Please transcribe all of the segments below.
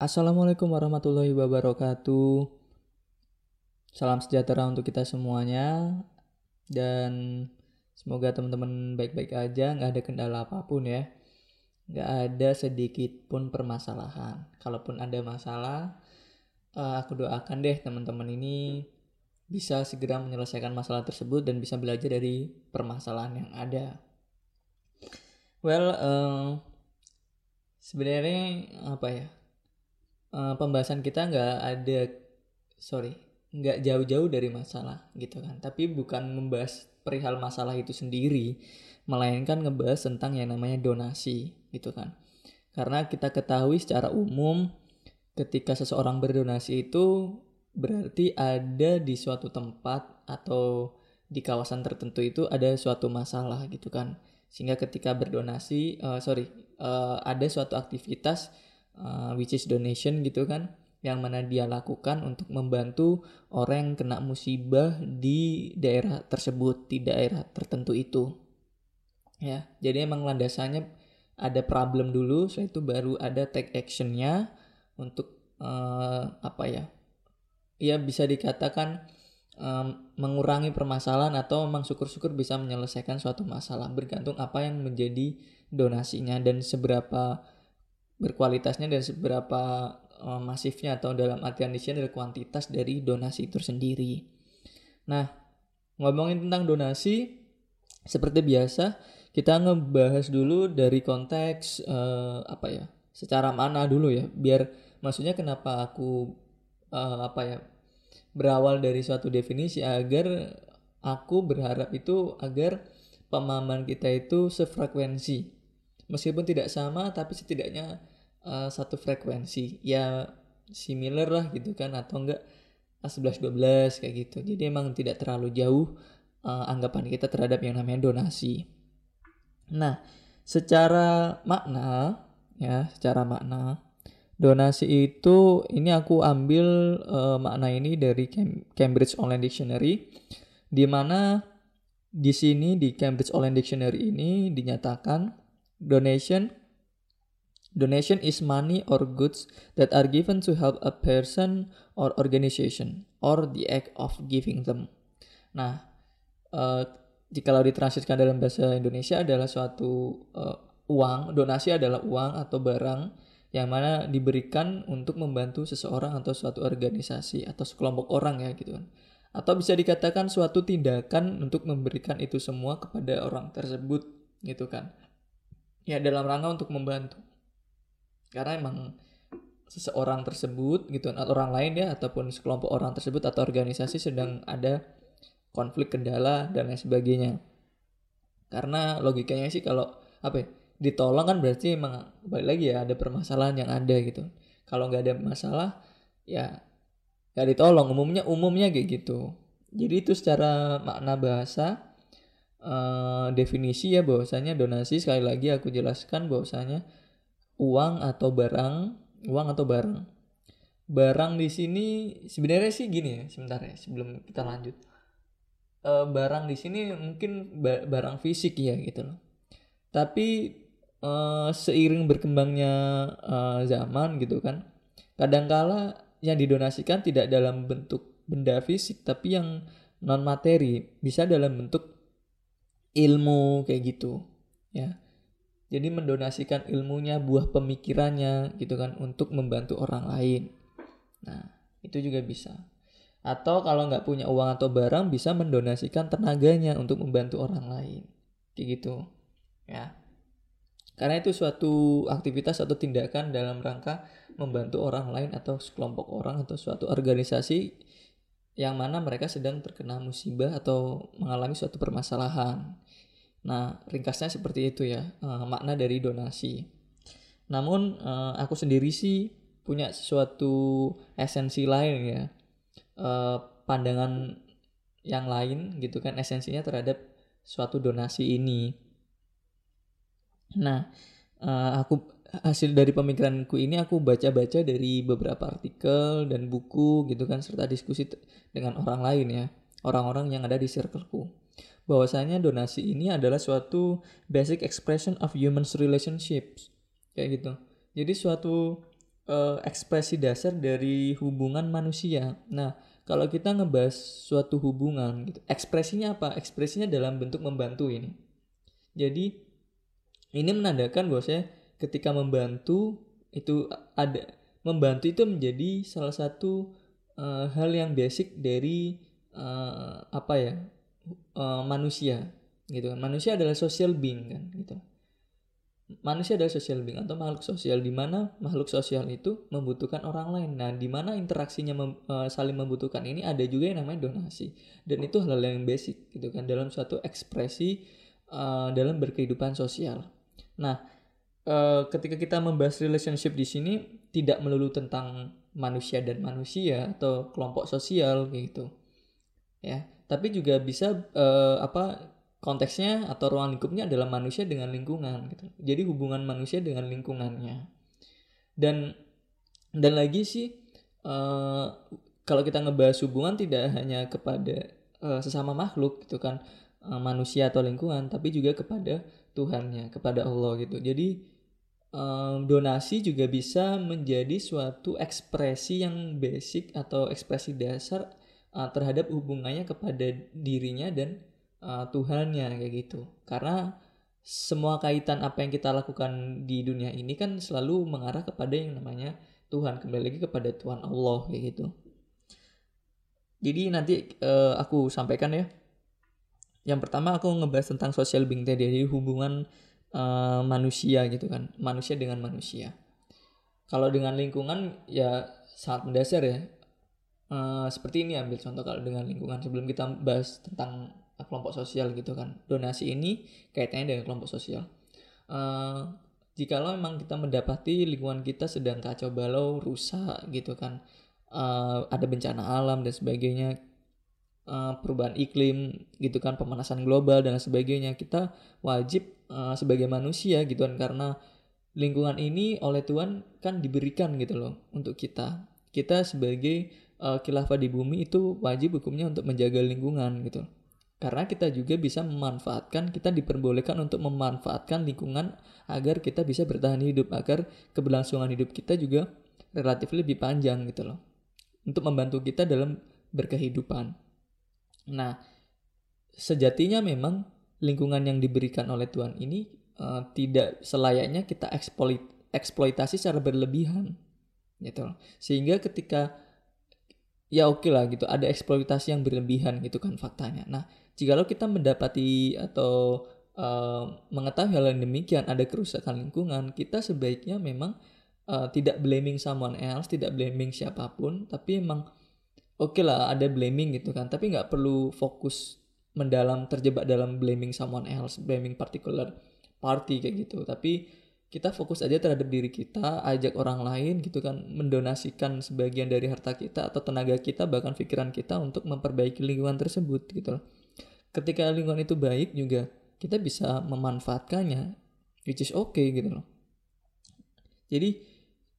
Assalamualaikum warahmatullahi wabarakatuh. Salam sejahtera untuk kita semuanya dan semoga teman-teman baik-baik aja, nggak ada kendala apa pun ya. Nggak ada sedikit pun permasalahan. Kalaupun ada masalah, eh, aku doakan deh teman-teman ini bisa segera menyelesaikan masalah tersebut dan bisa belajar dari permasalahan yang ada. Well, uh, sebenarnya apa ya? Uh, pembahasan kita nggak ada sorry nggak jauh-jauh dari masalah gitu kan. Tapi bukan membahas perihal masalah itu sendiri melainkan ngebahas tentang yang namanya donasi gitu kan. Karena kita ketahui secara umum ketika seseorang berdonasi itu berarti ada di suatu tempat atau di kawasan tertentu itu ada suatu masalah gitu kan. Sehingga ketika berdonasi uh, sorry uh, ada suatu aktivitas uh, which is donation gitu kan yang mana dia lakukan untuk membantu orang yang kena musibah di daerah tersebut di daerah tertentu itu. Ya jadi emang landasannya ada problem dulu setelah itu baru ada take actionnya untuk uh, apa ya ya bisa dikatakan um, mengurangi permasalahan atau memang syukur-syukur bisa menyelesaikan suatu masalah bergantung apa yang menjadi donasinya dan seberapa berkualitasnya dan seberapa uh, masifnya atau dalam artian di adalah kuantitas dari donasi itu sendiri. Nah, ngomongin tentang donasi, seperti biasa kita ngebahas dulu dari konteks uh, apa ya, secara mana dulu ya, biar maksudnya kenapa aku uh, apa ya berawal dari suatu definisi agar aku berharap itu agar pemahaman kita itu sefrekuensi meskipun tidak sama tapi setidaknya uh, satu frekuensi ya similar lah gitu kan atau enggak 11 12 kayak gitu. Jadi emang tidak terlalu jauh uh, anggapan kita terhadap yang namanya donasi. Nah, secara makna ya, secara makna donasi itu ini aku ambil uh, makna ini dari Cambridge Online Dictionary di mana di sini di Cambridge Online Dictionary ini dinyatakan donation Donation is money or goods that are given to help a person or organization or the act of giving them. Nah, uh, jika ditranslitkan dalam bahasa Indonesia adalah suatu uh, uang, donasi adalah uang atau barang yang mana diberikan untuk membantu seseorang atau suatu organisasi atau sekelompok orang ya gitu kan. Atau bisa dikatakan suatu tindakan untuk memberikan itu semua kepada orang tersebut gitu kan. Ya dalam rangka untuk membantu karena emang seseorang tersebut gitu atau orang lain ya ataupun sekelompok orang tersebut atau organisasi sedang ada konflik kendala dan lain sebagainya. Karena logikanya sih kalau apa ya, ditolong kan berarti emang balik lagi ya ada permasalahan yang ada gitu. Kalau nggak ada masalah ya nggak ditolong umumnya umumnya kayak gitu. Jadi itu secara makna bahasa uh, definisi ya bahwasanya donasi sekali lagi aku jelaskan bahwasanya uang atau barang, uang atau barang. Barang di sini sebenarnya sih gini ya, sebentar ya sebelum kita lanjut. E, barang di sini mungkin barang fisik ya gitu loh. Tapi e, seiring berkembangnya e, zaman gitu kan, kadangkala yang didonasikan tidak dalam bentuk benda fisik tapi yang non materi bisa dalam bentuk ilmu kayak gitu ya jadi mendonasikan ilmunya, buah pemikirannya gitu kan untuk membantu orang lain. Nah, itu juga bisa. Atau kalau nggak punya uang atau barang bisa mendonasikan tenaganya untuk membantu orang lain. Kayak gitu. Ya. Karena itu suatu aktivitas atau tindakan dalam rangka membantu orang lain atau sekelompok orang atau suatu organisasi yang mana mereka sedang terkena musibah atau mengalami suatu permasalahan. Nah, ringkasnya seperti itu ya, uh, makna dari donasi. Namun, uh, aku sendiri sih punya sesuatu esensi lain ya uh, pandangan yang lain gitu kan esensinya terhadap suatu donasi ini nah uh, aku hasil dari pemikiranku ini aku baca-baca dari beberapa artikel dan buku gitu kan serta diskusi dengan orang lain ya orang-orang yang ada di circleku bahwasanya donasi ini adalah suatu basic expression of human relationships. Kayak gitu. Jadi suatu uh, ekspresi dasar dari hubungan manusia. Nah kalau kita ngebahas suatu hubungan gitu ekspresinya apa? Ekspresinya dalam bentuk membantu ini. Jadi ini menandakan bahwasanya ketika membantu itu ada membantu itu menjadi salah satu uh, hal yang basic dari uh, apa ya uh, manusia gitu kan manusia adalah social being kan gitu manusia adalah social being atau makhluk sosial di mana makhluk sosial itu membutuhkan orang lain. Nah, di mana interaksinya mem, uh, saling membutuhkan ini ada juga yang namanya donasi. Dan itu hal, -hal yang basic gitu kan dalam suatu ekspresi uh, dalam berkehidupan sosial. Nah, uh, ketika kita membahas relationship di sini tidak melulu tentang manusia dan manusia atau kelompok sosial gitu ya tapi juga bisa uh, apa konteksnya atau ruang lingkupnya adalah manusia dengan lingkungan gitu. Jadi hubungan manusia dengan lingkungannya. Dan dan lagi sih uh, kalau kita ngebahas hubungan tidak hanya kepada uh, sesama makhluk gitu kan uh, manusia atau lingkungan tapi juga kepada Tuhannya kepada Allah gitu. Jadi um, donasi juga bisa menjadi suatu ekspresi yang basic atau ekspresi dasar uh, terhadap hubungannya kepada dirinya dan uh, Tuhannya kayak gitu. Karena semua kaitan apa yang kita lakukan di dunia ini kan selalu mengarah kepada yang namanya Tuhan kembali lagi kepada Tuhan Allah kayak gitu. Jadi nanti uh, aku sampaikan ya. Yang pertama aku ngebahas tentang social being tadi, jadi hubungan uh, manusia gitu kan manusia dengan manusia kalau dengan lingkungan ya sangat mendasar ya uh, seperti ini ambil contoh kalau dengan lingkungan sebelum kita bahas tentang kelompok sosial gitu kan. Donasi ini kaitannya dengan kelompok sosial. Uh, jikalau memang kita mendapati lingkungan kita sedang kacau balau rusak gitu kan. Uh, ada bencana alam dan sebagainya uh, perubahan iklim gitu kan pemanasan global dan sebagainya kita wajib uh, sebagai manusia gitu kan karena lingkungan ini oleh Tuhan kan diberikan gitu loh untuk kita. Kita sebagai uh, khilafah di bumi itu wajib hukumnya untuk menjaga lingkungan gitu. Karena kita juga bisa memanfaatkan kita diperbolehkan untuk memanfaatkan lingkungan agar kita bisa bertahan hidup agar keberlangsungan hidup kita juga relatif lebih panjang gitu loh. Untuk membantu kita dalam berkehidupan. Nah, sejatinya memang lingkungan yang diberikan oleh Tuhan ini uh, tidak selayaknya kita eksploit, eksploitasi secara berlebihan, gitu. Sehingga ketika ya oke okay lah gitu, ada eksploitasi yang berlebihan gitu kan faktanya. Nah, jikalau kita mendapati atau uh, mengetahui hal yang demikian, ada kerusakan lingkungan, kita sebaiknya memang uh, tidak blaming someone else, tidak blaming siapa pun, tapi memang oke okay lah ada blaming gitu kan. Tapi nggak perlu fokus mendalam terjebak dalam blaming someone else blaming particular party kayak gitu. Tapi kita fokus aja terhadap diri kita ajak orang lain gitu kan mendonasikan sebagian dari harta kita atau tenaga kita bahkan pikiran kita untuk memperbaiki lingkungan tersebut gitu loh. Ketika lingkungan itu baik juga kita bisa memanfaatkannya which is okay gitu loh. Jadi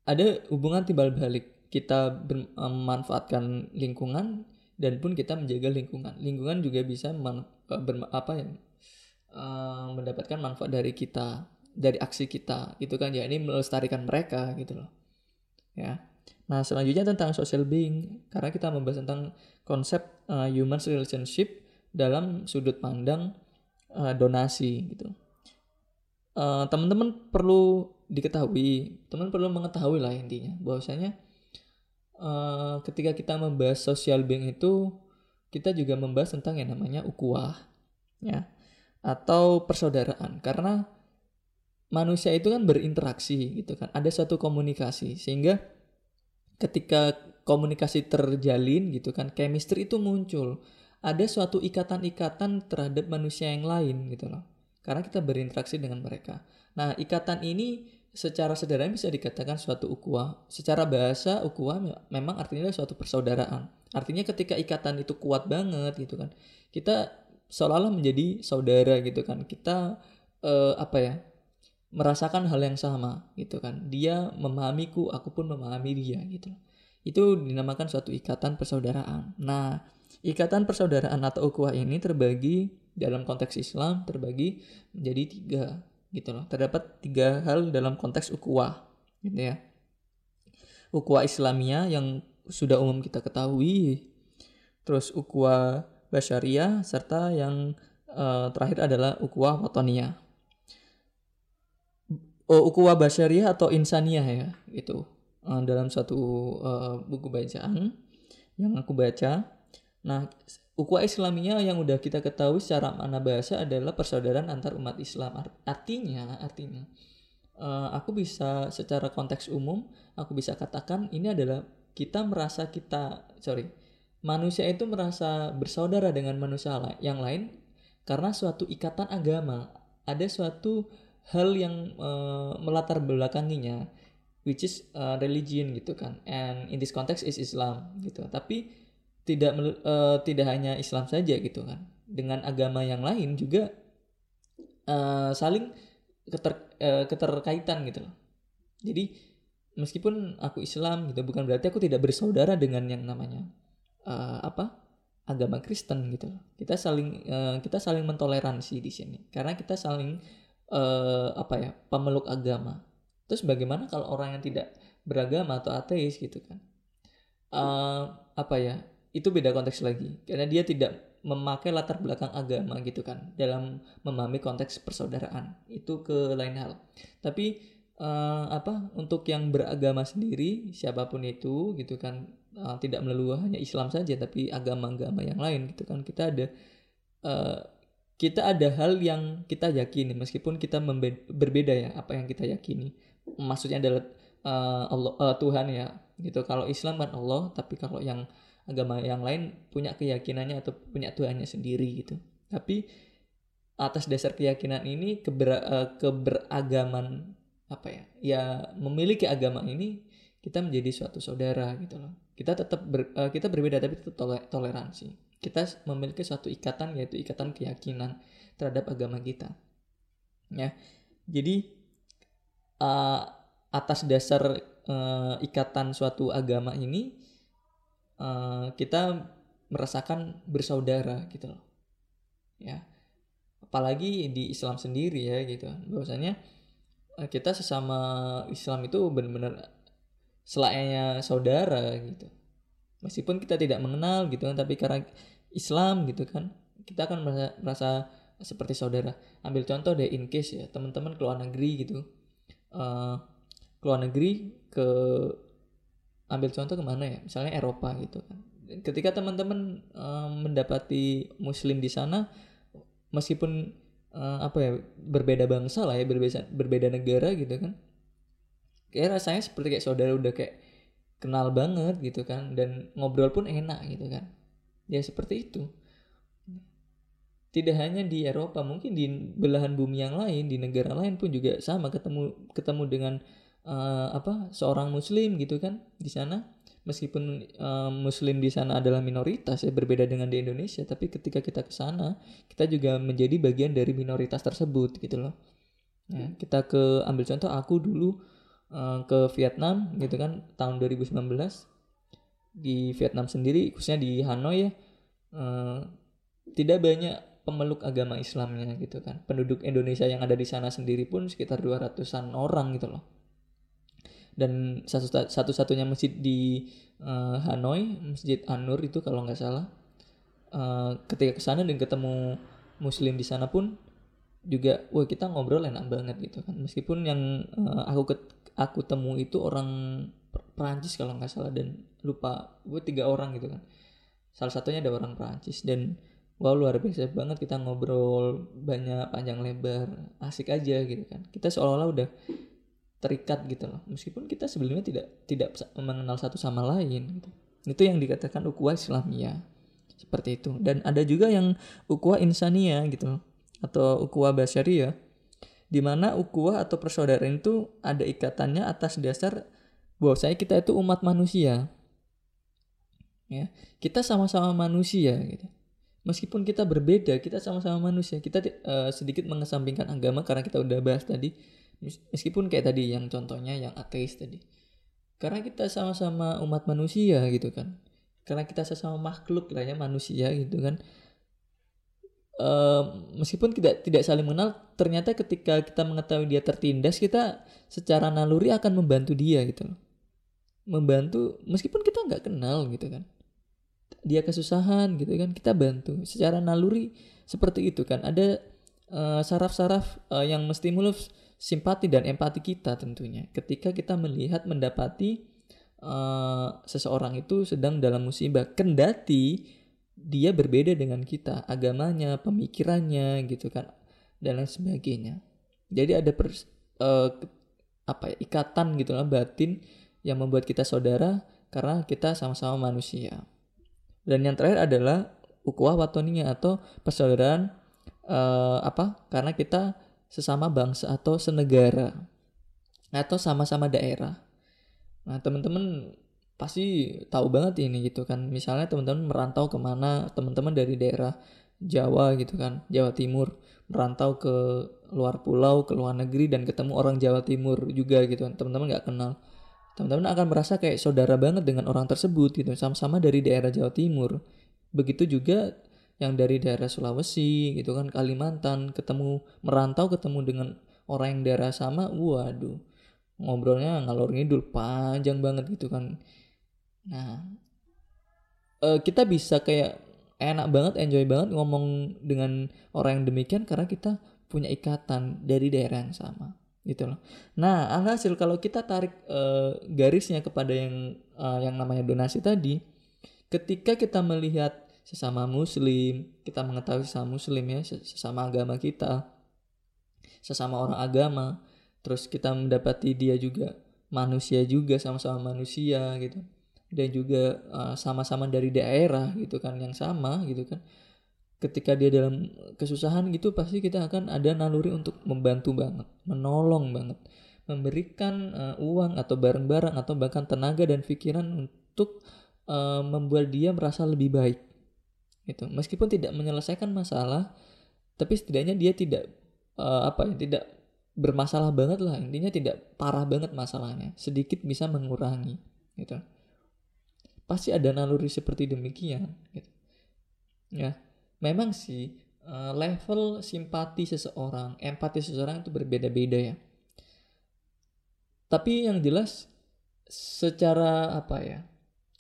ada hubungan timbal balik. Kita memanfaatkan lingkungan dan pun kita menjaga lingkungan. Lingkungan juga bisa apa ya mendapatkan manfaat dari kita, dari aksi kita, gitu kan ya. Ini melestarikan mereka gitu loh. Ya. Nah, selanjutnya tentang social being karena kita membahas tentang konsep uh, human relationship dalam sudut pandang uh, donasi gitu. Uh, teman-teman perlu diketahui, teman perlu mengetahui lah intinya bahwasanya uh, ketika kita membahas social being itu kita juga membahas tentang yang namanya ukuah ya atau persaudaraan karena manusia itu kan berinteraksi gitu kan ada satu komunikasi sehingga ketika komunikasi terjalin gitu kan chemistry itu muncul ada suatu ikatan-ikatan terhadap manusia yang lain gitu loh karena kita berinteraksi dengan mereka nah ikatan ini secara sederhana bisa dikatakan suatu ukhuwah. Secara bahasa ukhuwah memang artinya suatu persaudaraan. Artinya ketika ikatan itu kuat banget gitu kan. Kita seolah-olah menjadi saudara gitu kan. Kita uh, apa ya? Merasakan hal yang sama gitu kan. Dia memahamiku, aku pun memahami dia gitu. Itu dinamakan suatu ikatan persaudaraan. Nah, ikatan persaudaraan atau ukhuwah ini terbagi dalam konteks Islam terbagi menjadi tiga gitu loh. Terdapat tiga hal dalam konteks ukhuwah gitu ya. Ukhuwah Islamia yang sudah umum kita ketahui. Terus ukhuwah Basyariah serta yang uh, terakhir adalah ukhuwah Watonia. Oh, ukhuwah Basyariah atau Insaniah ya gitu. Uh, dalam satu uh, buku bacaan yang aku baca. Nah, Ukhuwah Islamiyah yang udah kita ketahui secara mana bahasa adalah persaudaraan antar umat Islam. Artinya, artinya uh, aku bisa secara konteks umum aku bisa katakan ini adalah kita merasa kita sorry manusia itu merasa bersaudara dengan manusia yang lain karena suatu ikatan agama ada suatu hal yang uh, melatar belakanginya which is uh, religion gitu kan. And in this context is Islam gitu. Tapi tidak uh, tidak hanya Islam saja gitu kan. Dengan agama yang lain juga uh, saling keter, uh, keterkaitan gitu loh. Jadi meskipun aku Islam gitu bukan berarti aku tidak bersaudara dengan yang namanya uh, apa agama Kristen gitu loh. Kita saling uh, kita saling mentoleransi di sini. Karena kita saling uh, apa ya pemeluk agama. Terus bagaimana kalau orang yang tidak beragama atau ateis gitu kan? Uh, apa ya itu beda konteks lagi. Karena dia tidak memakai latar belakang agama gitu kan dalam memahami konteks persaudaraan. Itu ke lain hal. Tapi uh, apa untuk yang beragama sendiri siapa pun itu gitu kan uh, tidak melulu hanya Islam saja tapi agama-agama yang lain gitu kan. Kita ada uh, kita ada hal yang kita yakini meskipun kita berbeda ya apa yang kita yakini maksudnya adalah uh, Allah uh, Tuhan ya gitu kalau Islam kan Allah tapi kalau yang agama yang lain punya keyakinannya atau punya Tuhannya sendiri gitu. Tapi atas dasar keyakinan ini keber, uh, keberagaman apa ya? Ya memiliki agama ini kita menjadi suatu saudara gitu loh. Kita tetap ber, uh, kita berbeda tapi tetap toleransi. Kita memiliki suatu ikatan yaitu ikatan keyakinan terhadap agama kita. Ya. Jadi uh, atas dasar uh, ikatan suatu agama ini uh, kita merasakan bersaudara gitu loh ya apalagi di Islam sendiri ya gitu bahwasanya kita sesama Islam itu benar-benar selayaknya saudara gitu meskipun kita tidak mengenal gitu kan tapi karena Islam gitu kan. Kita akan merasa, merasa seperti saudara. Ambil contoh deh in case ya teman-teman keluar negeri gitu. Uh, keluar negeri ke ambil contoh ke mana ya? Misalnya Eropa gitu kan. Ketika teman-teman um, mendapati Muslim di sana meskipun uh, apa ya berbeda bangsa lah ya berbeda berbeda negara gitu kan. Kayak rasanya seperti kayak saudara udah kayak kenal banget gitu kan dan ngobrol pun enak gitu kan ya seperti itu. Tidak hanya di Eropa mungkin di belahan bumi yang lain di negara lain pun juga sama. Ketemu ketemu dengan uh, apa seorang muslim gitu kan di sana. Meskipun uh, muslim di sana adalah minoritas ya berbeda dengan di Indonesia. Tapi ketika kita ke sana kita juga menjadi bagian dari minoritas tersebut gitu loh. Ya, kita ke ambil contoh aku dulu uh, ke Vietnam gitu kan tahun 2019 di Vietnam sendiri khususnya di Hanoi ya uh, tidak banyak pemeluk agama Islamnya gitu kan. Penduduk Indonesia yang ada di sana sendiri pun sekitar 200-an orang gitu loh. Dan satu satu-satunya masjid di uh, Hanoi masjid Anur itu kalau nggak salah uh, ketika ke sana dan ketemu muslim di sana pun juga wah kita ngobrol enak banget gitu kan. Meskipun yang uh, aku ke, aku temu itu orang Perancis kalau nggak salah dan lupa gue tiga orang gitu kan. Salah satunya ada orang Perancis dan wow luar biasa banget kita ngobrol banyak panjang lebar asik aja gitu kan. Kita seolah-olah udah terikat gitu loh. Meskipun kita sebelumnya tidak tidak mengenal satu sama lain gitu. itu yang dikatakan ukhuwah Islamiyah. Seperti itu. Dan ada juga yang ukhuwah insania gitu atau ukhuwah basyariah Di mana ukuah atau persaudaraan itu ada ikatannya atas dasar bahwasanya kita itu umat manusia. Ya, kita sama-sama manusia gitu. Meskipun kita berbeda, kita sama-sama manusia. Kita uh, sedikit mengesampingkan agama karena kita udah bahas tadi. Meskipun kayak tadi yang contohnya yang ateis tadi. Karena kita sama-sama umat manusia gitu kan. Karena kita sesama makhluk lah ya manusia gitu kan. Uh, meskipun tidak tidak saling mengenal, ternyata ketika kita mengetahui dia tertindas, kita secara naluri akan membantu dia gitu loh. Membantu meskipun kita nggak kenal gitu kan. Dia kesusahan gitu kan kita bantu. Secara naluri seperti itu kan. Ada uh, saraf-saraf uh, yang menstimulus simpati dan empati kita tentunya. Ketika kita melihat mendapati uh, seseorang itu sedang dalam musibah kendati dia berbeda dengan kita. Agamanya pemikirannya gitu kan dan lain sebagainya. Jadi ada pers, uh, apa ya ikatan gitu lah batin yang membuat kita saudara karena kita sama-sama manusia dan yang terakhir adalah ukhuwah watonia atau persaudaraan uh, apa? Karena kita sesama bangsa atau senegara atau sama-sama daerah. Nah, teman-teman pasti tahu banget ini gitu kan. Misalnya teman-teman merantau ke mana, teman-teman dari daerah Jawa gitu kan, Jawa Timur, merantau ke luar pulau, ke luar negeri dan ketemu orang Jawa Timur juga gitu kan. Teman-teman nggak kenal teman-teman akan merasa kayak saudara banget dengan orang tersebut gitu. Sama-sama dari daerah Jawa Timur. Begitu juga yang dari daerah Sulawesi gitu kan Kalimantan ketemu merantau ketemu dengan orang yang daerah sama waduh. Ngobrolnya ngalor ngidul panjang banget gitu kan. Nah uh, kita bisa kayak enak banget enjoy banget ngomong dengan orang yang demikian karena kita punya ikatan dari daerah yang sama gitu loh. Nah, alhasil kalau kita tarik uh, garisnya kepada yang uh, yang namanya donasi tadi, ketika kita melihat sesama muslim, kita mengetahui sesama muslim ya, sesama agama kita, sesama orang agama, terus kita mendapati dia juga manusia juga sama-sama manusia gitu. Dan juga uh, sama-sama dari daerah gitu kan yang sama gitu kan ketika dia dalam kesusahan gitu pasti kita akan ada naluri untuk membantu banget, menolong banget, memberikan uh, uang atau barang-barang atau bahkan tenaga dan pikiran untuk uh, membuat dia merasa lebih baik. Gitu. Meskipun tidak menyelesaikan masalah, tapi setidaknya dia tidak uh, apa ya, tidak bermasalah banget lah. Intinya tidak parah banget masalahnya, sedikit bisa mengurangi gitu. Pasti ada naluri seperti demikian gitu. Ya memang sih uh, level simpati seseorang, empati seseorang itu berbeda-beda ya. Tapi yang jelas secara apa ya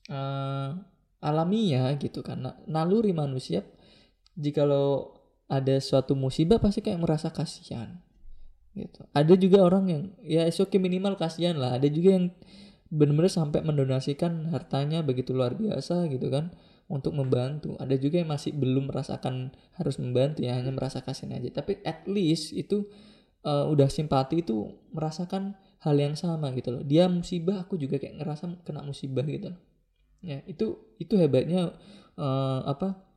uh, alamiah gitu kan naluri manusia jikalau ada suatu musibah pasti kayak merasa kasihan gitu. Ada juga orang yang ya oke minimal kasihan lah. Ada juga yang benar-benar sampai mendonasikan hartanya begitu luar biasa gitu kan untuk membantu. Ada juga yang masih belum merasakan harus membantu ya hanya merasa kasihan aja. Tapi at least itu uh, udah simpati itu merasakan hal yang sama gitu loh. Dia musibah aku juga kayak ngerasa kena musibah gitu loh. Ya, itu itu hebatnya uh, apa?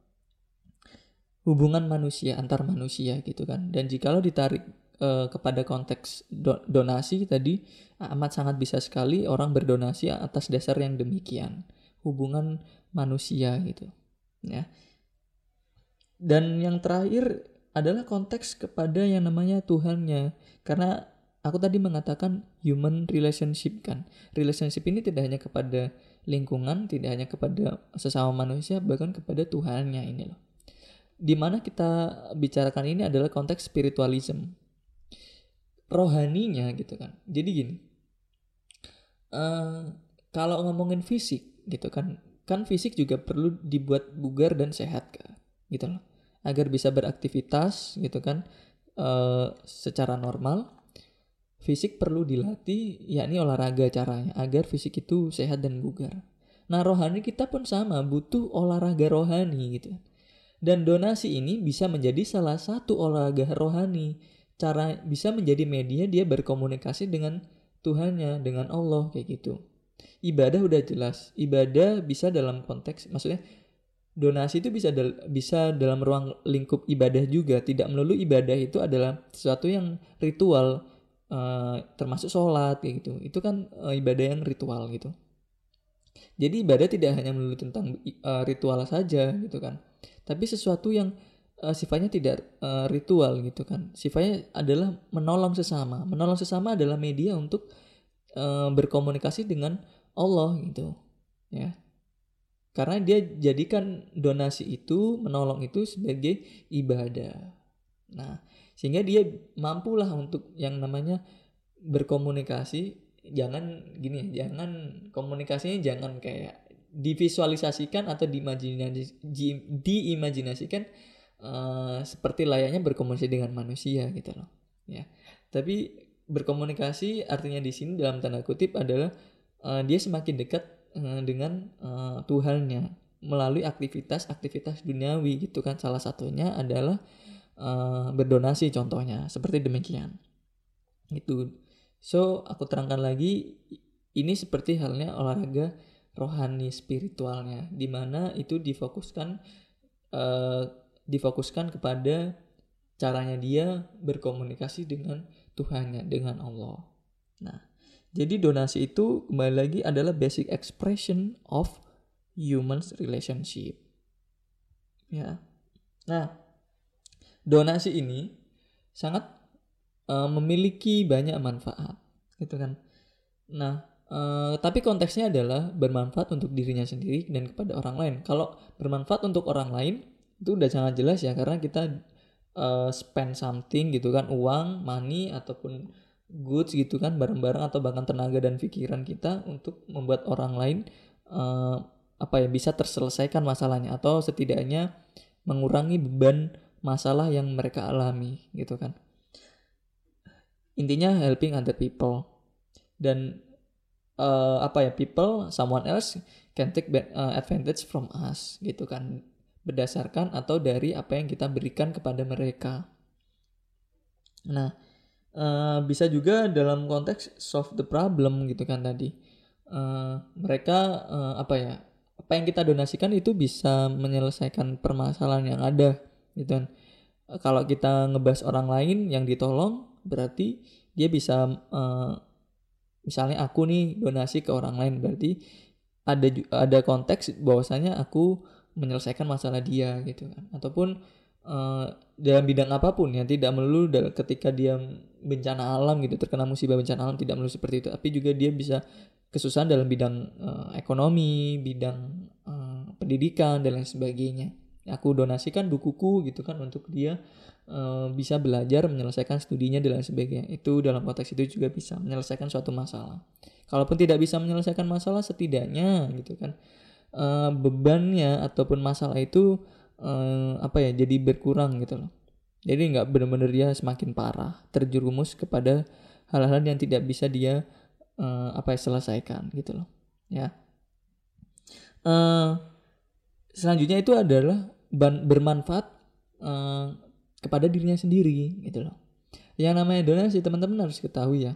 hubungan manusia antar manusia gitu kan. Dan jikalau ditarik uh, kepada konteks do donasi tadi amat sangat bisa sekali orang berdonasi atas dasar yang demikian. Hubungan manusia gitu ya. Dan yang terakhir adalah konteks kepada yang namanya Tuhannya. Karena aku tadi mengatakan human relationship kan. Relationship ini tidak hanya kepada lingkungan tidak hanya kepada sesama manusia bahkan kepada Tuhannya ini loh. Di mana kita bicarakan ini adalah konteks spiritualism. Rohaninya gitu kan. Jadi gini uh, kalau ngomongin fisik gitu kan. Kan fisik juga perlu dibuat bugar dan sehat kan gitu loh. Agar bisa beraktivitas gitu kan e, secara normal fisik perlu dilatih yakni olahraga caranya agar fisik itu sehat dan bugar. Nah rohani kita pun sama butuh olahraga rohani gitu. Dan donasi ini bisa menjadi salah satu olahraga rohani. Cara bisa menjadi media dia berkomunikasi dengan Tuhannya dengan Allah kayak gitu ibadah udah jelas. Ibadah bisa dalam konteks maksudnya donasi itu bisa dal bisa dalam ruang lingkup ibadah juga. Tidak melulu ibadah itu adalah sesuatu yang ritual uh, termasuk sholat kayak gitu. Itu kan uh, ibadah yang ritual gitu. Jadi ibadah tidak hanya melulu tentang uh, ritual saja gitu kan. Tapi sesuatu yang uh, sifatnya tidak uh, ritual gitu kan. Sifatnya adalah menolong sesama. Menolong sesama adalah media untuk uh, berkomunikasi dengan Allah gitu ya. Karena dia jadikan donasi itu menolong itu sebagai ibadah. Nah sehingga dia mampulah untuk yang namanya berkomunikasi. Jangan gini jangan komunikasinya jangan kayak divisualisasikan atau diimajinasi diimajinasikan uh, seperti layaknya berkomunikasi dengan manusia gitu loh ya. Tapi berkomunikasi artinya di sini dalam tanda kutip adalah uh, dia semakin dekat Eh, dengan uh, Tuhannya melalui aktivitas-aktivitas duniawi gitu kan. Salah satunya adalah uh, berdonasi contohnya seperti demikian. Itu so aku terangkan lagi ini seperti halnya olahraga rohani spiritualnya di mana itu difokuskan uh, difokuskan kepada caranya dia berkomunikasi dengan Tuhannya dengan Allah nah jadi donasi itu kembali lagi adalah basic expression of humans relationship. Ya. Nah, donasi ini sangat uh, memiliki banyak manfaat, gitu kan. Nah, uh, tapi konteksnya adalah bermanfaat untuk dirinya sendiri dan kepada orang lain. Kalau bermanfaat untuk orang lain itu udah sangat jelas ya karena kita uh, spend something gitu kan, uang, money ataupun goods gitu kan barang-barang atau bahkan tenaga dan pikiran kita untuk membuat orang lain uh, apa ya bisa terselesaikan masalahnya atau setidaknya mengurangi beban masalah yang mereka alami gitu kan. Intinya helping other people. Dan uh, apa ya people someone else can take advantage from us gitu kan berdasarkan atau dari apa yang kita berikan kepada mereka. Nah uh, bisa juga dalam konteks solve the problem gitu kan tadi. Uh, mereka uh, apa ya apa yang kita donasikan itu bisa menyelesaikan permasalahan yang ada gitu kan. Kalau kita ngebahas orang lain yang ditolong berarti dia bisa uh, misalnya aku nih donasi ke orang lain berarti ada ada konteks bahwasanya aku menyelesaikan masalah dia gitu kan. Ataupun uh, dalam bidang apa pun ya tidak melulu ketika dia bencana alam gitu terkena musibah bencana alam tidak melulu seperti itu. Tapi juga dia bisa kesusahan dalam bidang uh, ekonomi bidang uh, pendidikan dan lain sebagainya. Aku donasikan bukuku gitu kan untuk dia uh, bisa belajar menyelesaikan studinya dan lain sebagainya. Itu dalam konteks itu juga bisa menyelesaikan suatu masalah. Kalaupun tidak bisa menyelesaikan masalah setidaknya gitu kan uh, bebannya ataupun masalah itu uh, apa ya jadi berkurang gitu loh. Jadi nggak benar-benar dia semakin parah terjerumus kepada hal-hal yang tidak bisa dia uh, apa ya selesaikan gitu loh ya. Uh, selanjutnya itu adalah bermanfaat uh, kepada dirinya sendiri gitu loh. Yang namanya donasi teman-teman harus ketahui ya.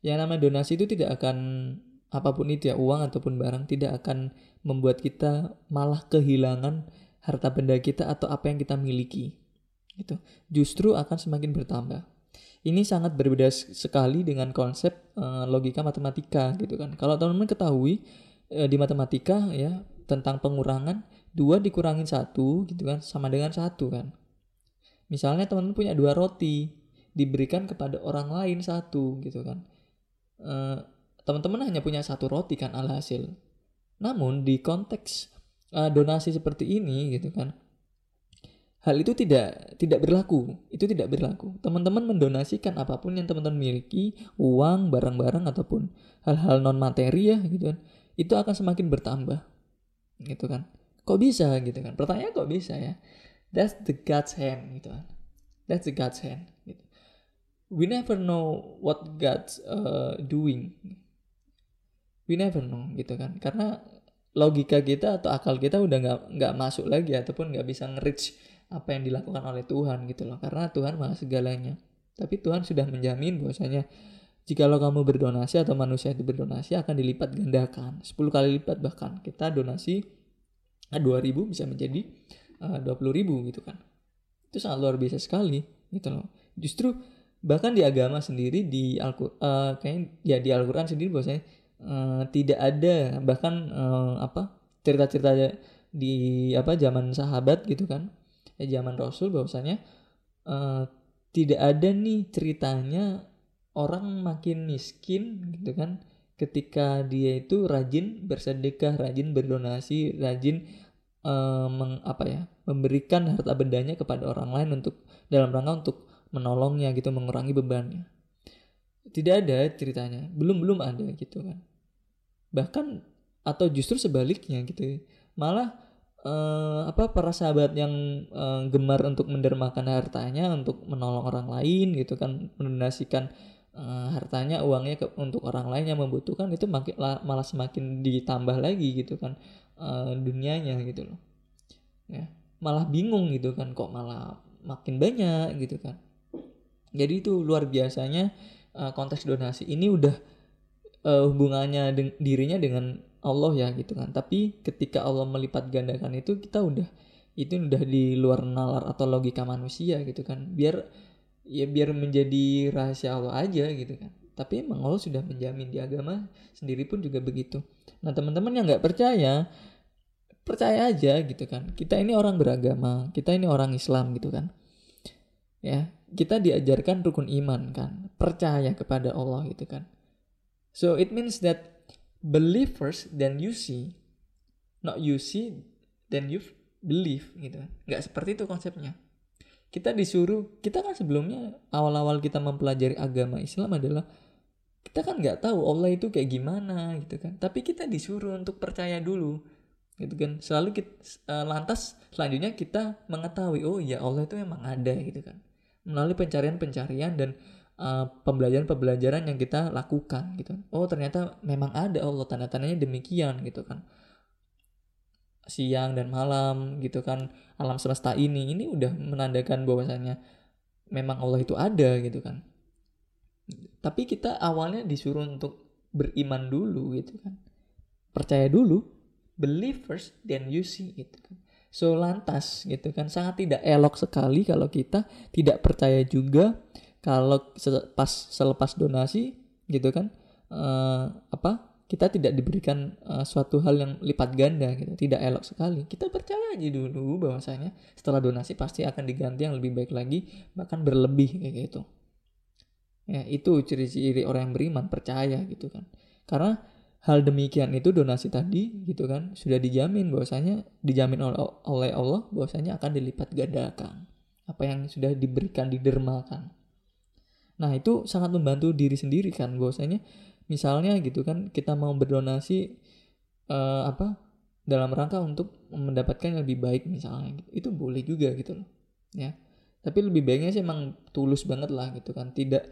Yang namanya donasi itu tidak akan apa pun itu ya uang ataupun barang tidak akan membuat kita malah kehilangan harta benda kita atau apa yang kita miliki. Gitu. Justru akan semakin bertambah. Ini sangat berbeda sekali dengan konsep uh, logika matematika gitu kan. Kalau teman-teman ketahui uh, di matematika ya tentang pengurangan dua dikurangin satu gitu kan sama dengan satu kan. Misalnya teman-teman punya dua roti diberikan kepada orang lain satu gitu kan. Uh, teman-teman hanya punya satu roti kan alhasil. Namun di konteks uh, donasi seperti ini gitu kan hal itu tidak tidak berlaku. Itu tidak berlaku. Teman-teman mendonasikan apa pun yang teman-teman miliki uang barang-barang ataupun hal-hal non materi ya gitu kan itu akan semakin bertambah gitu kan. Kok bisa gitu kan? Pertanyaan kok bisa ya? That's the God's hand gitu kan. That's the God's hand gitu. we never know what God's uh, doing we never know gitu kan. Karena logika kita atau akal kita udah nggak nggak masuk lagi ataupun nggak bisa nge-reach apa yang dilakukan oleh Tuhan gitu loh. Karena Tuhan maha segalanya. Tapi Tuhan sudah menjamin bahwasanya jika lo kamu berdonasi atau manusia itu berdonasi akan dilipat gandakan 10 kali lipat bahkan. Kita donasi nah, 2000 bisa menjadi uh, 20.000 gitu kan. Itu sangat luar biasa sekali gitu loh. Justru bahkan di agama sendiri di Al uh, kayaknya ya di Al-Qur'an sendiri bahwasanya uh, tidak ada bahkan uh, apa cerita-cerita di apa zaman sahabat gitu kan ya zaman Rasul bahwasanya uh, tidak ada nih ceritanya orang makin miskin gitu kan ketika dia itu rajin bersedekah, rajin berdonasi, rajin uh, meng, apa ya, memberikan harta bendanya kepada orang lain untuk dalam rangka untuk menolongnya gitu, mengurangi bebannya. Tidak ada ceritanya, belum belum ada gitu kan. Bahkan atau justru sebaliknya gitu. Malah uh, apa para sahabat yang uh, gemar untuk mendermakan hartanya untuk menolong orang lain gitu kan, mendonasikan uh, hartanya uangnya ke, untuk orang lain yang membutuhkan itu makin malah semakin ditambah lagi gitu kan uh, dunianya gitu loh ya malah bingung gitu kan kok malah makin banyak gitu kan jadi itu luar biasanya uh, konteks donasi ini udah uh, hubungannya de dirinya dengan Allah ya gitu kan. Tapi ketika Allah melipat gandakan itu kita udah itu udah di luar nalar atau logika manusia gitu kan. Biar ya biar menjadi rahasia Allah aja gitu kan. Tapi emang Allah sudah menjamin di agama sendiri pun juga begitu. Nah teman-teman yang nggak percaya percaya aja gitu kan. Kita ini orang beragama kita ini orang Islam gitu kan. Ya kita diajarkan rukun iman kan. Percaya kepada Allah gitu kan so it means that believe first then you see not you see then you believe gitu. Nggak seperti itu konsepnya. Kita disuruh kita kan sebelumnya awal-awal kita mempelajari agama Islam adalah kita kan nggak tahu Allah itu kayak gimana gitu kan. Tapi kita disuruh untuk percaya dulu gitu kan. Selalu kita, uh, lantas selanjutnya kita mengetahui oh ya Allah itu memang ada gitu kan. Melalui pencarian-pencarian dan uh, pembelajaran-pembelajaran yang kita lakukan gitu. Oh ternyata memang ada Allah tanda-tandanya demikian gitu kan. Siang dan malam gitu kan alam semesta ini ini udah menandakan bahwasanya memang Allah itu ada gitu kan. Tapi kita awalnya disuruh untuk beriman dulu gitu kan. Percaya dulu believe first then you see gitu kan. So lantas gitu kan sangat tidak elok sekali kalau kita tidak percaya juga kalau pas selepas donasi gitu kan uh, apa kita tidak diberikan uh, suatu hal yang lipat ganda gitu. Tidak elok sekali. Kita percaya aja dulu bahwasanya setelah donasi pasti akan diganti yang lebih baik lagi bahkan berlebih kayak gitu. Ya itu ciri-ciri orang yang beriman percaya gitu kan. Karena hal demikian itu donasi tadi gitu kan sudah dijamin bahwasanya dijamin oleh, Allah bahwasanya akan dilipat gandakan. Apa yang sudah diberikan didermakan nah itu sangat membantu diri sendiri kan bahwasanya misalnya gitu kan kita mau berdonasi uh, apa dalam rangka untuk mendapatkan yang lebih baik misalnya gitu. itu boleh juga gitu loh ya. Tapi lebih baiknya sih emang tulus banget lah gitu kan. Tidak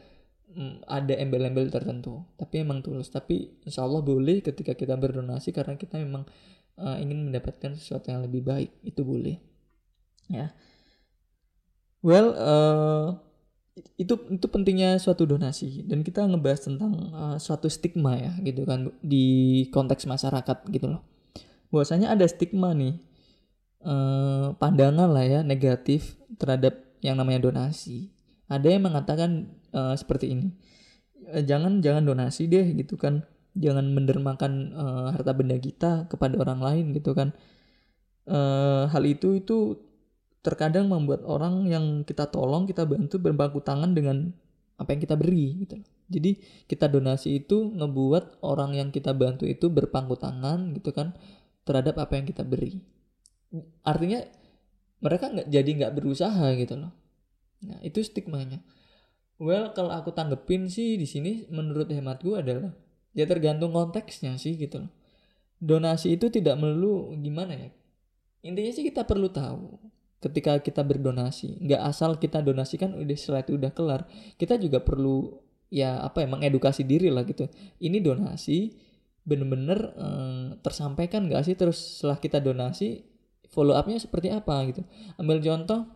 mm, ada embel-embel tertentu tapi emang tulus. Tapi insya Allah boleh ketika kita berdonasi karena kita memang uh, ingin mendapatkan sesuatu yang lebih baik. Itu boleh ya. Well uh, itu itu pentingnya suatu donasi. Dan kita ngebahas tentang uh, suatu stigma ya gitu kan di konteks masyarakat gitu loh. Bahwasanya ada stigma nih uh, pandangan lah ya negatif terhadap yang namanya donasi. Ada yang mengatakan uh, seperti ini jangan jangan donasi deh gitu kan. Jangan mendermakan uh, harta benda kita kepada orang lain gitu kan. Uh, hal itu itu terkadang membuat orang yang kita tolong kita bantu berbangku tangan dengan apa yang kita beri gitu jadi kita donasi itu ngebuat orang yang kita bantu itu berpangku tangan gitu kan terhadap apa yang kita beri. Artinya mereka nggak jadi nggak berusaha gitu loh. Nah itu stigmanya. Well, kalau aku tanggepin sih di sini menurut hematku adalah ya tergantung konteksnya sih gitu loh. Donasi itu tidak melulu gimana ya. Intinya sih kita perlu tahu ketika kita berdonasi. Nggak asal kita donasikan udah setelah itu udah kelar. Kita juga perlu ya apa ya mengedukasi diri lah gitu. Ini donasi bener-bener eh, tersampaikan nggak sih terus setelah kita donasi follow upnya seperti apa gitu. Ambil contoh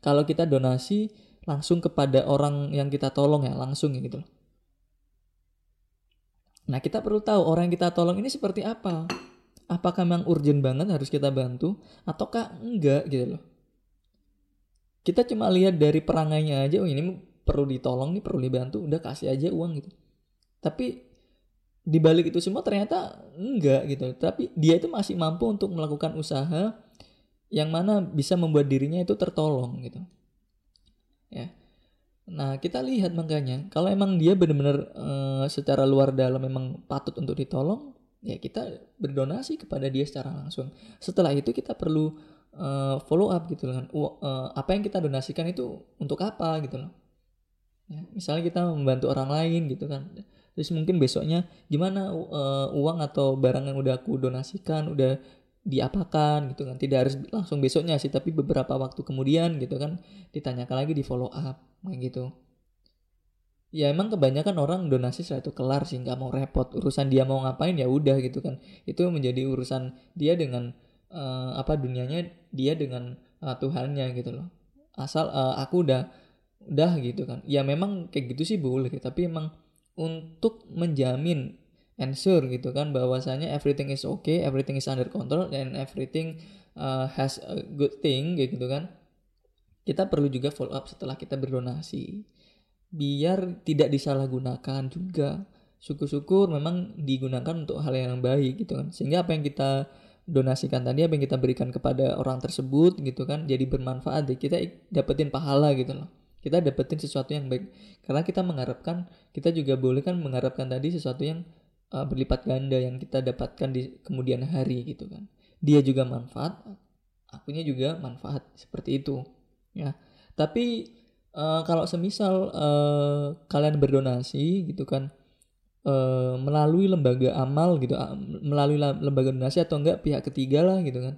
kalau kita donasi langsung kepada orang yang kita tolong ya langsung ya gitu Nah kita perlu tahu orang yang kita tolong ini seperti apa. Apakah memang urgent banget harus kita bantu ataukah enggak gitu loh. Kita cuma lihat dari perangainya aja oh ini perlu ditolong nih perlu dibantu udah kasih aja uang gitu. Tapi di balik itu semua ternyata enggak gitu. Tapi dia itu masih mampu untuk melakukan usaha yang mana bisa membuat dirinya itu tertolong gitu. Ya. Nah, kita lihat makanya kalau emang dia benar-benar uh, secara luar dalam memang patut untuk ditolong, ya kita berdonasi kepada dia secara langsung. Setelah itu kita perlu uh, follow up gitu kan. Uh, apa yang kita donasikan itu untuk apa gitu loh. Ya, misalnya kita membantu orang lain gitu kan. Terus mungkin besoknya gimana uh, uang atau barang yang udah aku donasikan udah diapakan gitu kan. Tidak harus langsung besoknya sih, tapi beberapa waktu kemudian gitu kan ditanyakan lagi di follow up kayak gitu ya emang kebanyakan orang donasi setelah itu kelar sih nggak mau repot. Urusan dia mau ngapain ya udah gitu kan. Itu menjadi urusan dia dengan uh, apa dunianya dia dengan uh, Tuhannya gitu loh. Asal uh, aku udah udah gitu kan. Ya memang kayak gitu sih boleh tapi emang untuk menjamin ensure gitu kan bahwasanya everything is okay everything is under control and everything uh, has a good thing gitu kan kita perlu juga follow up setelah kita berdonasi biar tidak disalahgunakan juga. Syukur-syukur memang digunakan untuk hal yang baik gitu kan. Sehingga apa yang kita donasikan tadi apa yang kita berikan kepada orang tersebut gitu kan jadi bermanfaat. Deh kita dapetin pahala gitu loh. Kita dapetin sesuatu yang baik. Karena kita mengharapkan kita juga boleh kan mengharapkan tadi sesuatu yang uh, berlipat ganda yang kita dapatkan di kemudian hari gitu kan. Dia juga manfaat akunya juga manfaat. Seperti itu ya. Tapi uh, kalau semisal uh, kalian berdonasi gitu kan uh, melalui lembaga amal gitu uh, melalui lembaga donasi atau enggak pihak ketiga lah gitu kan.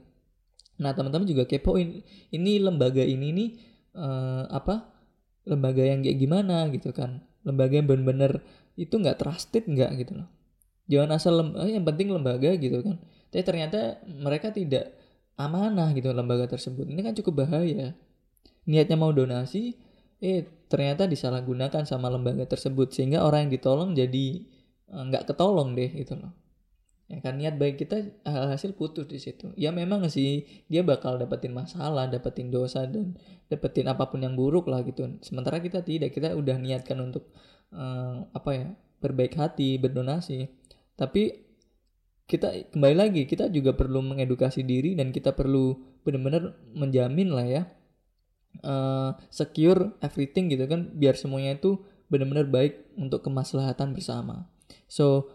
Nah teman-teman juga kepoin ini lembaga ini nih uh, apa lembaga yang kayak gimana gitu kan. Lembaga yang benar-benar itu nggak trusted nggak gitu loh. Jangan asal lem yang penting lembaga gitu kan. Tapi ternyata mereka tidak amanah gitu lembaga tersebut. Ini kan cukup bahaya. Niatnya mau donasi eh ternyata disalahgunakan sama lembaga tersebut sehingga orang yang ditolong jadi eh, nggak ketolong deh gitu loh. Ya kan niat baik kita hasil putus di situ. Ya memang sih dia bakal dapetin masalah dapetin dosa dan dapetin apa pun yang buruk lah gitu. Sementara kita tidak kita udah niatkan untuk uh, apa ya berbaik hati berdonasi. Tapi kita kembali lagi kita juga perlu mengedukasi diri dan kita perlu benar-benar menjamin lah ya uh, secure everything gitu kan biar semuanya itu benar-benar baik untuk kemaslahatan bersama. So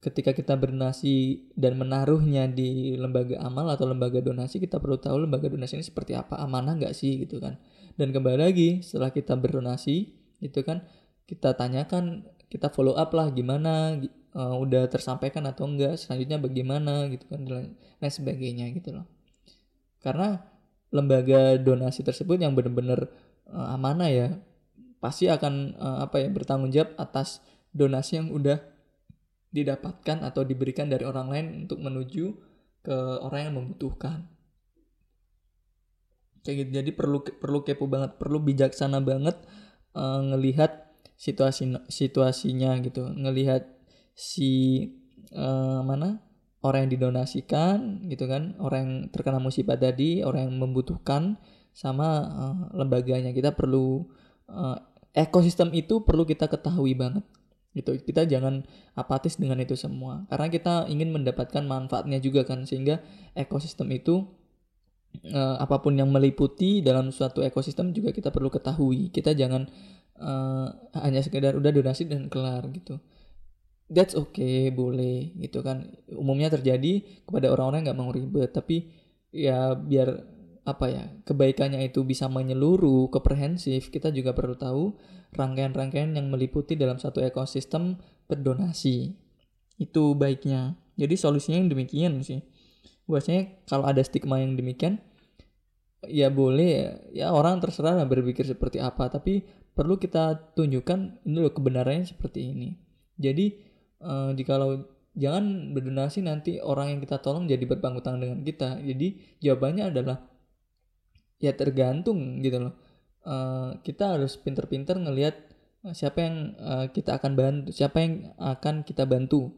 ketika kita berdonasi dan menaruhnya di lembaga amal atau lembaga donasi kita perlu tahu lembaga donasi ini seperti apa amanah nggak sih gitu kan dan kembali lagi setelah kita berdonasi itu kan kita tanyakan kita follow up lah gimana uh, udah tersampaikan atau enggak selanjutnya bagaimana gitu kan dan lain sebagainya gitu loh karena lembaga donasi tersebut yang benar-benar uh, amanah ya pasti akan uh, apa ya bertanggung jawab atas donasi yang udah didapatkan atau diberikan dari orang lain untuk menuju ke orang yang membutuhkan. Kayak gitu. Jadi perlu perlu kepo banget perlu bijaksana banget uh, ngelihat situasi situasinya gitu. Ngelihat si uh, mana orang yang didonasikan gitu kan orang yang terkena musibah tadi orang yang membutuhkan sama uh, lembaganya. Kita perlu uh, ekosistem itu perlu kita ketahui banget gitu. Kita jangan apatis dengan itu semua karena kita ingin mendapatkan manfaatnya juga kan sehingga ekosistem itu uh, apa pun yang meliputi dalam suatu ekosistem juga kita perlu ketahui. Kita jangan uh, hanya sekedar udah donasi dan kelar gitu that's okay boleh gitu kan. Umumnya terjadi kepada orang-orang yang nggak mau ribet tapi ya biar apa ya kebaikannya itu bisa menyeluruh komprehensif kita juga perlu tahu rangkaian-rangkaian yang meliputi dalam satu ekosistem berdonasi. Itu baiknya. Jadi solusinya yang demikian sih. Biasanya kalau ada stigma yang demikian ya boleh ya, orang terserah lah berpikir seperti apa tapi perlu kita tunjukkan ini loh kebenarannya seperti ini. Jadi uh, jikalau jangan berdonasi nanti orang yang kita tolong jadi berpangku tangan dengan kita. Jadi jawabannya adalah ya tergantung gitu loh. Uh, kita harus pinter-pinter ngelihat uh, siapa yang uh, kita akan bantu siapa yang akan kita bantu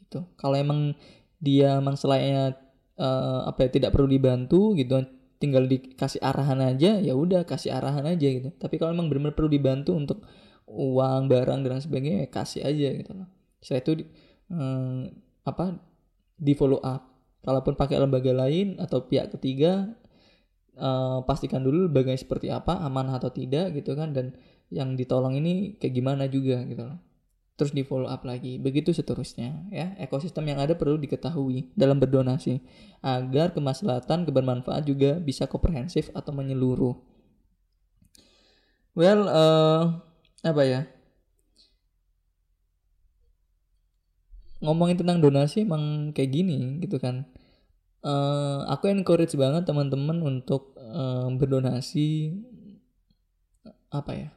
itu kalau emang dia memang selainnya uh, apa ya tidak perlu dibantu gitu tinggal dikasih arahan aja ya udah kasih arahan aja gitu. Tapi kalau memang benar-benar perlu dibantu untuk uang barang dan sebagainya ya kasih aja gitu loh setelah itu um, apa di follow up. Kalaupun pakai lembaga lain atau pihak ketiga uh, pastikan dulu lembaga seperti apa aman atau tidak gitu kan. Dan yang ditolong ini kayak gimana juga gitu loh. Terus di follow up lagi. Begitu seterusnya ya. Ekosistem yang ada perlu diketahui dalam berdonasi agar kemaslahatan kebermanfaat juga bisa komprehensif atau menyeluruh. Well uh, apa ya ngomongin tentang donasi emang kayak gini gitu kan uh, aku encourage banget teman-teman untuk uh, berdonasi apa ya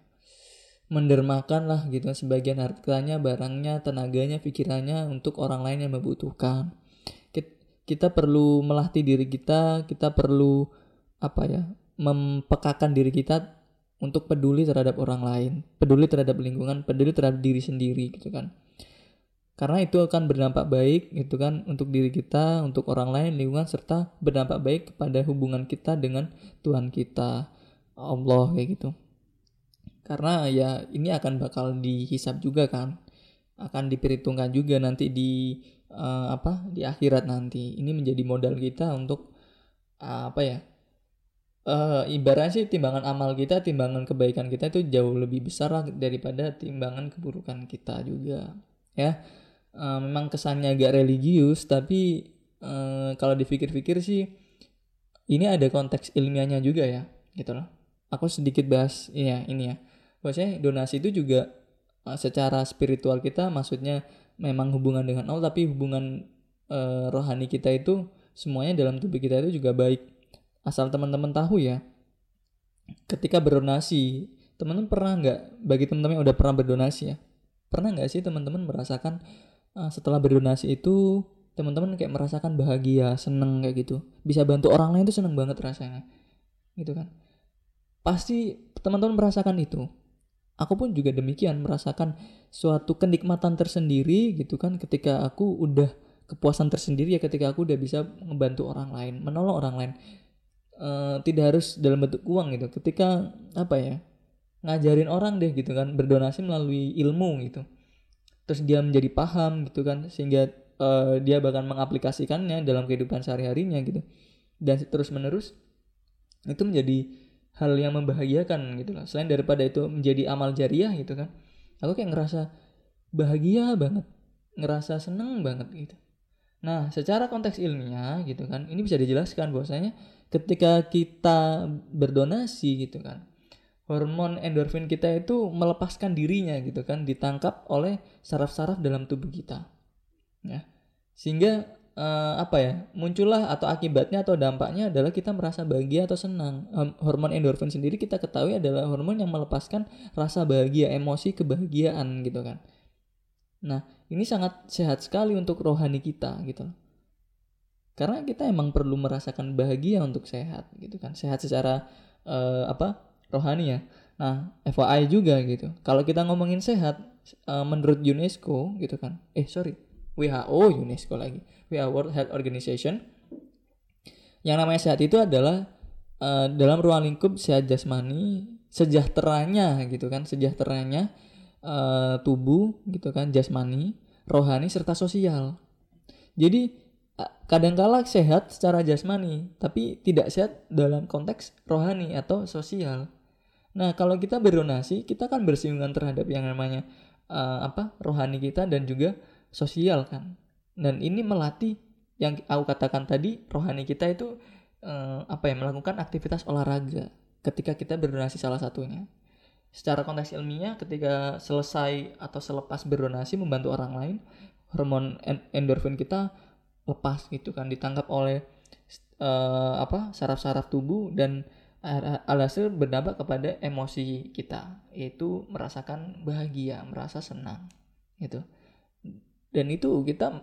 mendermakan lah gitu sebagian hartanya, barangnya, tenaganya, pikirannya untuk orang lain yang membutuhkan. Kita perlu melatih diri kita, kita perlu apa ya, mempekakan diri kita untuk peduli terhadap orang lain, peduli terhadap lingkungan, peduli terhadap diri sendiri gitu kan. Karena itu akan berdampak baik gitu kan untuk diri kita, untuk orang lain, lingkungan serta berdampak baik kepada hubungan kita dengan Tuhan kita, Allah kayak gitu. Karena ya ini akan bakal dihisap juga kan. Akan diperhitungkan juga nanti di uh, apa di akhirat nanti. Ini menjadi modal kita untuk uh, apa ya uh, ibaratnya sih timbangan amal kita timbangan kebaikan kita itu jauh lebih besar lah daripada timbangan keburukan kita juga ya uh, memang kesannya agak religius tapi uh, kalau dipikir-pikir sih ini ada konteks ilmiahnya juga ya gitu loh aku sedikit bahas ya ini ya Maksudnya donasi itu juga uh, secara spiritual kita maksudnya memang hubungan dengan Allah tapi hubungan uh, rohani kita itu semuanya dalam tubuh kita itu juga baik. Asal teman-teman tahu ya. Ketika berdonasi, teman-teman pernah nggak bagi teman-teman yang udah pernah berdonasi ya? Pernah nggak sih teman-teman merasakan uh, setelah berdonasi itu teman-teman kayak merasakan bahagia, seneng kayak gitu. Bisa bantu orang lain itu seneng banget rasanya. Gitu kan. Pasti teman-teman merasakan itu aku pun juga demikian merasakan suatu kenikmatan tersendiri gitu kan ketika aku udah kepuasan tersendiri ya ketika aku udah bisa membantu orang lain menolong orang lain e, tidak harus dalam bentuk uang gitu ketika apa ya ngajarin orang deh gitu kan berdonasi melalui ilmu gitu terus dia menjadi paham gitu kan sehingga e, dia bahkan mengaplikasikannya dalam kehidupan sehari harinya gitu. Dan terus menerus itu menjadi hal yang membahagiakan gitu loh. Selain daripada itu menjadi amal jariah gitu kan aku kayak ngerasa bahagia banget ngerasa seneng banget gitu. Nah secara konteks ilmiah gitu kan ini bisa dijelaskan bahwasanya ketika kita berdonasi gitu kan hormon endorfin kita itu melepaskan dirinya gitu kan ditangkap oleh saraf-saraf dalam tubuh kita ya. Sehingga uh, apa ya muncullah atau akibatnya atau dampaknya adalah kita merasa bahagia atau senang. Hormon endorfin sendiri kita ketahui adalah hormon yang melepaskan rasa bahagia emosi kebahagiaan gitu kan. Nah ini sangat sehat sekali untuk rohani kita gitu karena kita emang perlu merasakan bahagia untuk sehat gitu kan. Sehat secara uh, apa rohani ya. Nah FYI juga gitu. Kalau kita ngomongin sehat uh, menurut UNESCO gitu kan. Eh sorry WHO UNESCO lagi. WHO World Health Organization. Yang namanya sehat itu adalah uh, dalam ruang lingkup sehat jasmani sejahteranya gitu kan sejahteranya uh, tubuh gitu kan jasmani rohani serta sosial. Jadi kadangkala sehat secara jasmani tapi tidak sehat dalam konteks rohani atau sosial nah kalau kita berdonasi kita kan bersinggungan terhadap yang namanya uh, apa rohani kita dan juga sosial kan. Dan ini melatih yang aku katakan tadi rohani kita itu eh, apa ya melakukan aktivitas olahraga ketika kita berdonasi salah satunya. Secara konteks ilmiah ketika selesai atau selepas berdonasi membantu orang lain hormon endorfin kita lepas gitu kan ditangkap oleh eh, apa saraf-saraf tubuh dan alhasil berdampak kepada emosi kita yaitu merasakan bahagia merasa senang gitu. Dan itu kita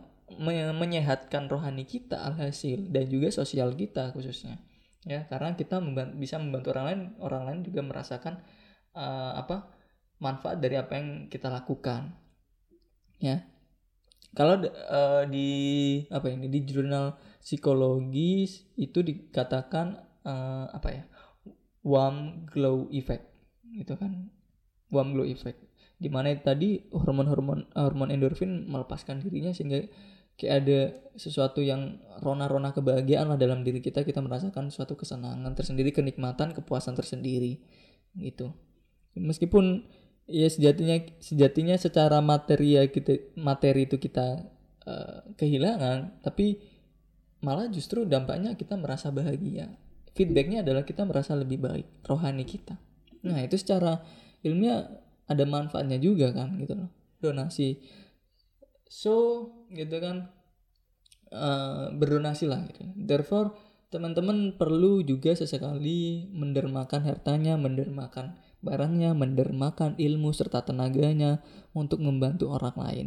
menyehatkan rohani kita alhasil dan juga sosial kita khususnya ya. Karena kita membantu, bisa membantu orang lain orang lain juga merasakan uh, apa manfaat dari apa yang kita lakukan ya. Kalau uh, di apa ini di jurnal psikologis itu dikatakan uh, apa ya warm glow effect gitu kan. Warm glow effect. Di mana tadi hormon-hormon hormon endorfin melepaskan dirinya sehingga kayak ada sesuatu yang rona-rona kebahagiaan lah dalam diri kita. Kita merasakan suatu kesenangan tersendiri kenikmatan kepuasan tersendiri gitu. Meskipun ya sejatinya sejatinya secara materi ya kita materi itu kita uh, kehilangan tapi malah justru dampaknya kita merasa bahagia feedbacknya adalah kita merasa lebih baik rohani kita. Nah itu secara ilmiah ada manfaatnya juga kan gitu loh. Donasi. So gitu kan uh, berdonasi lah gitu. Therefore teman-teman perlu juga sesekali mendermakan hartanya mendermakan barangnya mendermakan ilmu serta tenaganya untuk membantu orang lain.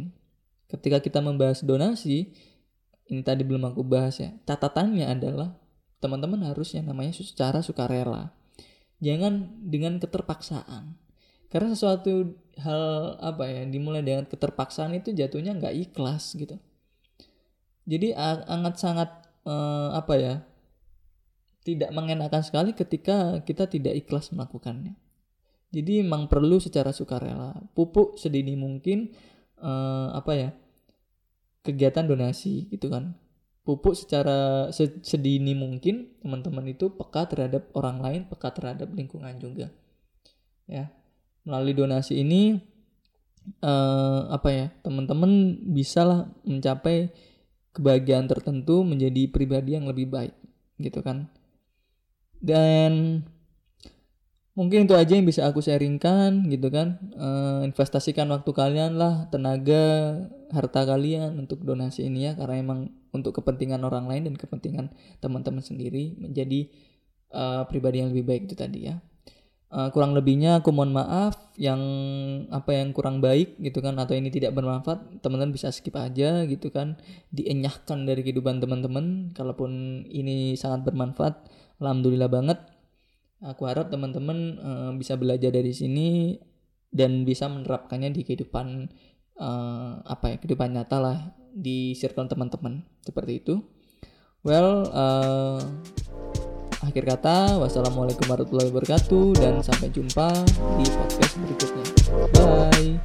Ketika kita membahas donasi ini tadi belum aku bahas ya catatannya adalah teman-teman harus yang namanya secara sukarela. Jangan dengan keterpaksaan. Karena sesuatu hal apa ya dimulai dengan keterpaksaan itu jatuhnya nggak ikhlas gitu. Jadi sangat sangat eh, apa ya tidak mengenakan sekali ketika kita tidak ikhlas melakukannya. Jadi memang perlu secara sukarela. Pupuk sedini mungkin eh, apa ya kegiatan donasi gitu kan pupuk secara sedini mungkin teman-teman itu peka terhadap orang lain peka terhadap lingkungan juga. Ya melalui donasi ini uh, apa ya teman-teman bisa lah mencapai kebahagiaan tertentu menjadi pribadi yang lebih baik gitu kan. Dan mungkin itu aja yang bisa aku sharingkan gitu kan. Uh, investasikan waktu kalian lah tenaga harta kalian untuk donasi ini ya karena emang untuk kepentingan orang lain dan kepentingan teman-teman sendiri menjadi uh, pribadi yang lebih baik itu tadi ya. Uh, kurang lebihnya aku mohon maaf yang apa yang kurang baik gitu kan atau ini tidak bermanfaat teman-teman bisa skip aja gitu kan. Dienyahkan dari kehidupan teman-teman kalaupun ini sangat bermanfaat alhamdulillah banget. Aku harap teman-teman uh, bisa belajar dari sini dan bisa menerapkannya di kehidupan uh, apa ya kehidupan nyata lah di circle teman-teman. Seperti itu. Well uh, akhir kata wassalamualaikum warahmatullahi wabarakatuh dan sampai jumpa di podcast berikutnya. Bye.